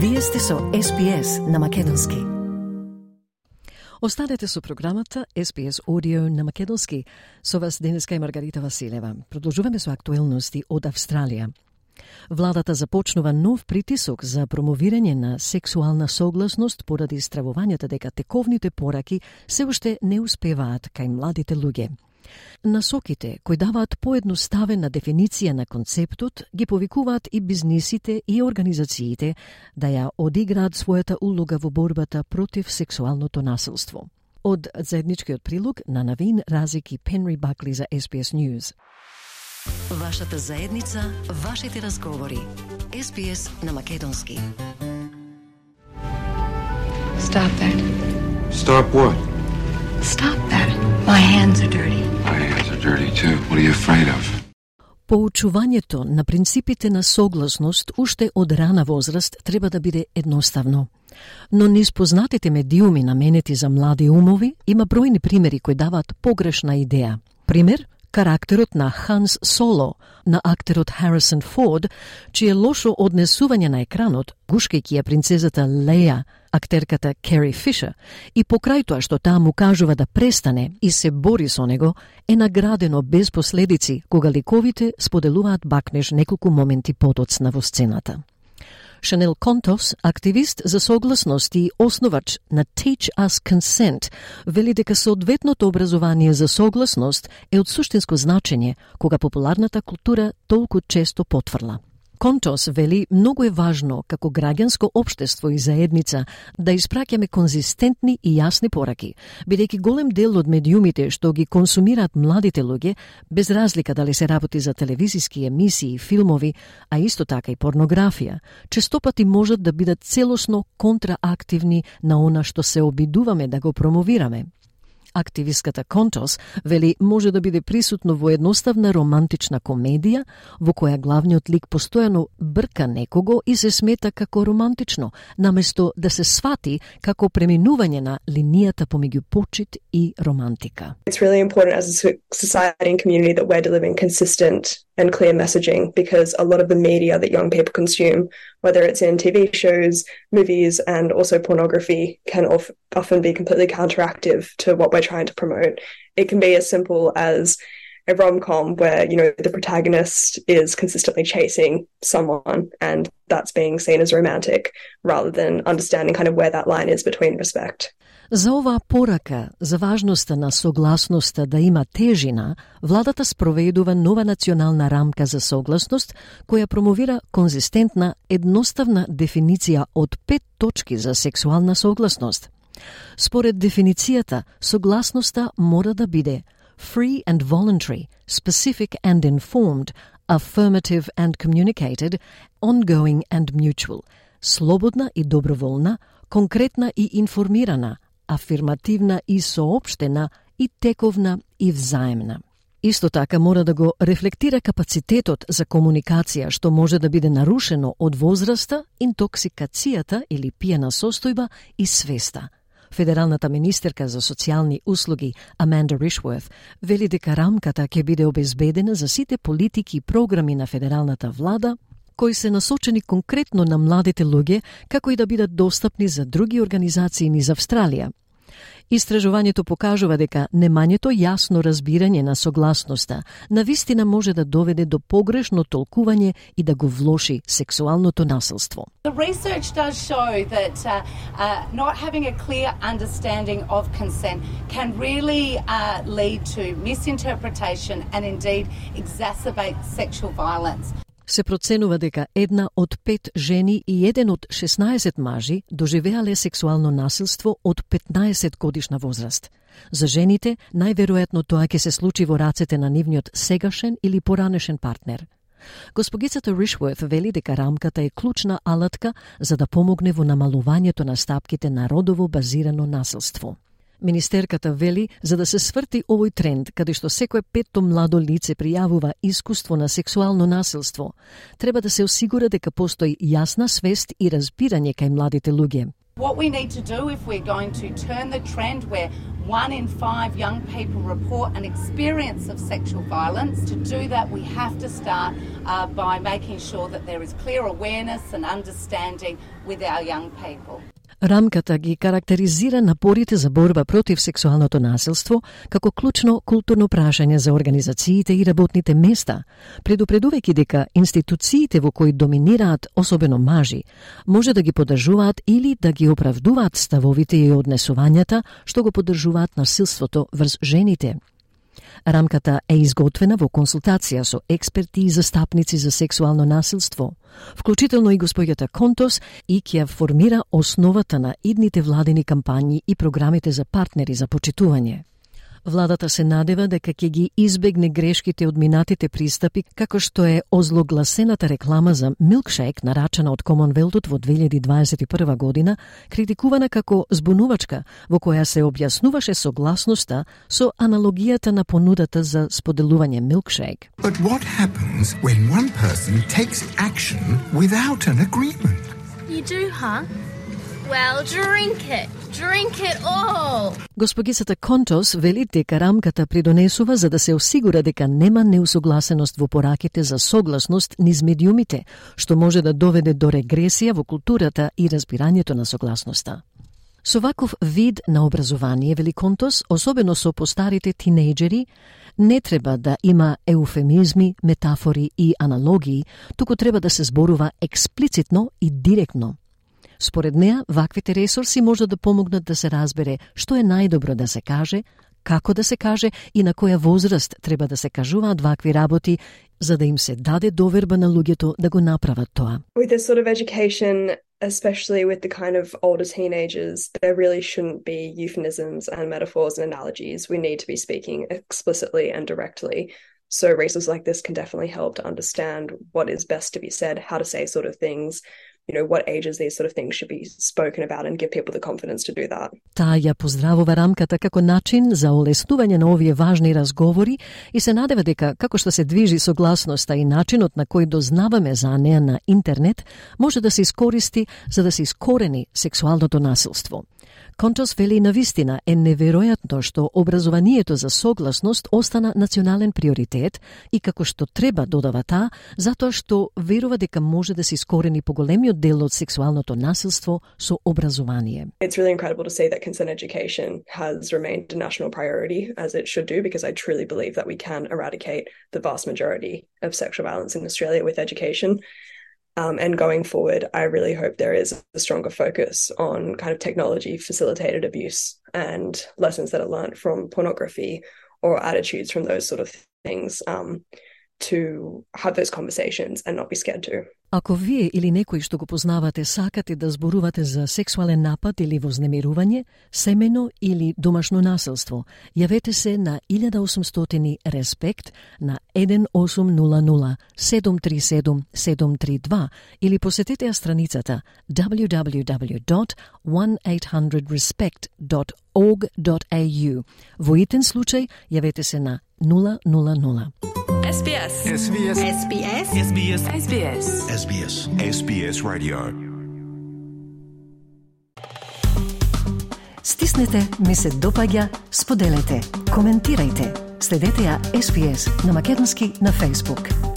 Вие сте со SPS на Македонски. Останете со програмата SPS Audio на Македонски. Со вас денеска е Маргарита Василева. Продолжуваме со актуелности од Австралија. Владата започнува нов притисок за промовирање на сексуална согласност поради стравувањето дека тековните пораки се уште не успеваат кај младите луѓе. Насоките, кои даваат поедноставена дефиниција на концептот, ги повикуваат и бизнисите и организациите да ја одиграат својата улога во борбата против сексуалното насилство. Од заедничкиот прилог на Навин Разик и Пенри Бакли за SBS News. Вашата заедница, вашите разговори. SBS на Македонски. Stop that. Stop what? Stop that. My hands are dirty. My hands are dirty too. What are you afraid of? Поучувањето на принципите на согласност уште од рана возраст треба да биде едноставно. Но низ познатите медиуми наменети за млади умови има бројни примери кои даваат погрешна идеја. Пример – карактерот на Ханс Соло, на актерот Харисон Форд, чие лошо однесување на екранот, гушкајќи ја принцезата Леја, актерката Кери Фишер, и покрај тоа што таа му кажува да престане и се бори со него, е наградено без последици кога ликовите споделуваат бакнеж неколку моменти подоцна во сцената. Шанел Контос, активист за согласност и основач на Teach Us Consent, вели дека соодветното образование за согласност е од суштинско значење кога популарната култура толку често потврла. Контос вели многу е важно како граѓанско општество и заедница да испраќаме конзистентни и јасни пораки, бидејќи голем дел од медиумите што ги консумираат младите луѓе, без разлика дали се работи за телевизиски емисии, филмови, а исто така и порнографија, честопати можат да бидат целосно контраактивни на она што се обидуваме да го промовираме. Активистката Контос вели може да биде присутно во едноставна романтична комедија во која главниот лик постојано брка некого и се смета како романтично, наместо да се свати како преминување на линијата помеѓу почит и романтика. It's really important as a society and community that we're delivering consistent and clear messaging because a lot of the media that young people consume, whether it's in TV shows, movies, and also pornography, can of, often be completely counteractive to what we're trying to promote. It can be as simple as a rom com where, you know, the protagonist is consistently chasing someone and that's being seen as romantic rather than understanding kind of where that line is between respect. За оваа порака за важноста на согласноста да има тежина, владата спроведува нова национална рамка за согласност која промовира конзистентна, едноставна дефиниција од пет точки за сексуална согласност. Според дефиницијата, согласноста мора да биде free and voluntary, specific and informed, affirmative and communicated, ongoing and mutual, слободна и доброволна, конкретна и информирана, афирмативна и соопштена и тековна и взаемна. Исто така мора да го рефлектира капацитетот за комуникација што може да биде нарушено од возраста, интоксикацијата или пиена состојба и свеста. Федералната министерка за социјални услуги Аманда Ришворт вели дека рамката ќе биде обезбедена за сите политики и програми на федералната влада кои се насочени конкретно на младите луѓе, како и да бидат достапни за други организации низ Австралија. Истражувањето покажува дека немањето јасно разбирање на согласноста на вистина може да доведе до погрешно толкување и да го влоши сексуалното насилство. The research does show that uh, uh, not having a clear understanding of consent can really uh, lead to misinterpretation and indeed exacerbate sexual violence се проценува дека една од пет жени и еден од 16 мажи доживеале сексуално насилство од 15 годишна возраст. За жените, најверојатно тоа ќе се случи во рацете на нивниот сегашен или поранешен партнер. Госпогицата Ришворт вели дека рамката е клучна алатка за да помогне во намалувањето на стапките на родово базирано насилство. Министерката вели за да се сврти овој тренд, каде што секое петто младо лице пријавува искуство на сексуално насилство, треба да се осигура дека постои јасна свест и разбирање кај младите луѓе. What we need to do if we're going to turn the trend where one in five young people report an experience of sexual violence. To do that, we have to start uh, by making sure that there is clear awareness and understanding with our young people. Рамката ги карактеризира напорите за борба против сексуалното насилство како клучно културно прашање за организациите и работните места, предупредувајќи дека институциите во кои доминираат особено мажи, може да ги поддржуваат или да ги оправдуваат ставовите и однесувањата што го поддржуваат насилството врз жените. Рамката е изготвена во консултација со експерти и застапници за сексуално насилство, вклучително и господјата Контос и ќе формира основата на идните владени кампањи и програмите за партнери за почитување. Владата се надева дека ќе ги избегне грешките од минатите пристапи, како што е озлогласената реклама за милкшейк нарачана од Комонвелтот во 2021 година, критикувана како збунувачка, во која се објаснуваше согласноста со аналогијата на понудата за споделување милкшейк. But what happens when one person takes action without an agreement? You do, huh? Well, drink it. Drink it all. Госпогицата Контос вели дека рамката придонесува за да се осигура дека нема неусогласеност во пораките за согласност низ медиумите, што може да доведе до регресија во културата и разбирањето на согласноста. Со ваков вид на образование, вели Контос, особено со постарите тинејджери, не треба да има еуфемизми, метафори и аналогии, туку треба да се зборува експлицитно и директно – Според неа, ваквите ресурси може да помогнат да се разбере што е најдобро да се каже, како да се каже и на која возраст треба да се кажуваат вакви работи, за да им се даде доверба на луѓето да го направат тоа. With this sort of education, especially with the kind of older teenagers, there really shouldn't be euphemisms and metaphors and analogies. We need to be speaking explicitly and directly. So resources like this can definitely help to understand what is best to be said, how to say sort of things, you know, what ages these sort of things should be spoken about and give people the confidence to do that. Таа ја поздравува рамката како начин за олеснување на овие важни разговори и се надева дека како што се движи согласноста и начинот на кој дознаваме за неа на интернет може да се искористи за да се искорени сексуалното насилство. Контос вели на вистина е неверојатно што образованието за согласност остана национален приоритет и како што треба додава таа, затоа што верува дека може да се искорени поголемиот дел од сексуалното насилство со образование. It's really incredible to see that consent education has remained a national priority as it should do because I truly believe that we can eradicate the vast majority of sexual violence in Australia with education. Um, and going forward, I really hope there is a stronger focus on kind of technology facilitated abuse and lessons that are learned from pornography or attitudes from those sort of things. Um, to have those conversations and not be scared to. Ако вие или некој што го познавате сакате да зборувате за сексуален напад или вознемирување, семено или домашно насилство, јавете се на 1800 Респект на 1800 737 732 или посетете ја страницата www.1800respect.org.au. Во итен случај, јавете се на 000. SBS. SBS. SBS. SBS. SBS. SBS. SBS Radio. Стиснете, ми се допаѓа, споделете, коментирајте. Следете ја SBS на Македонски на Facebook.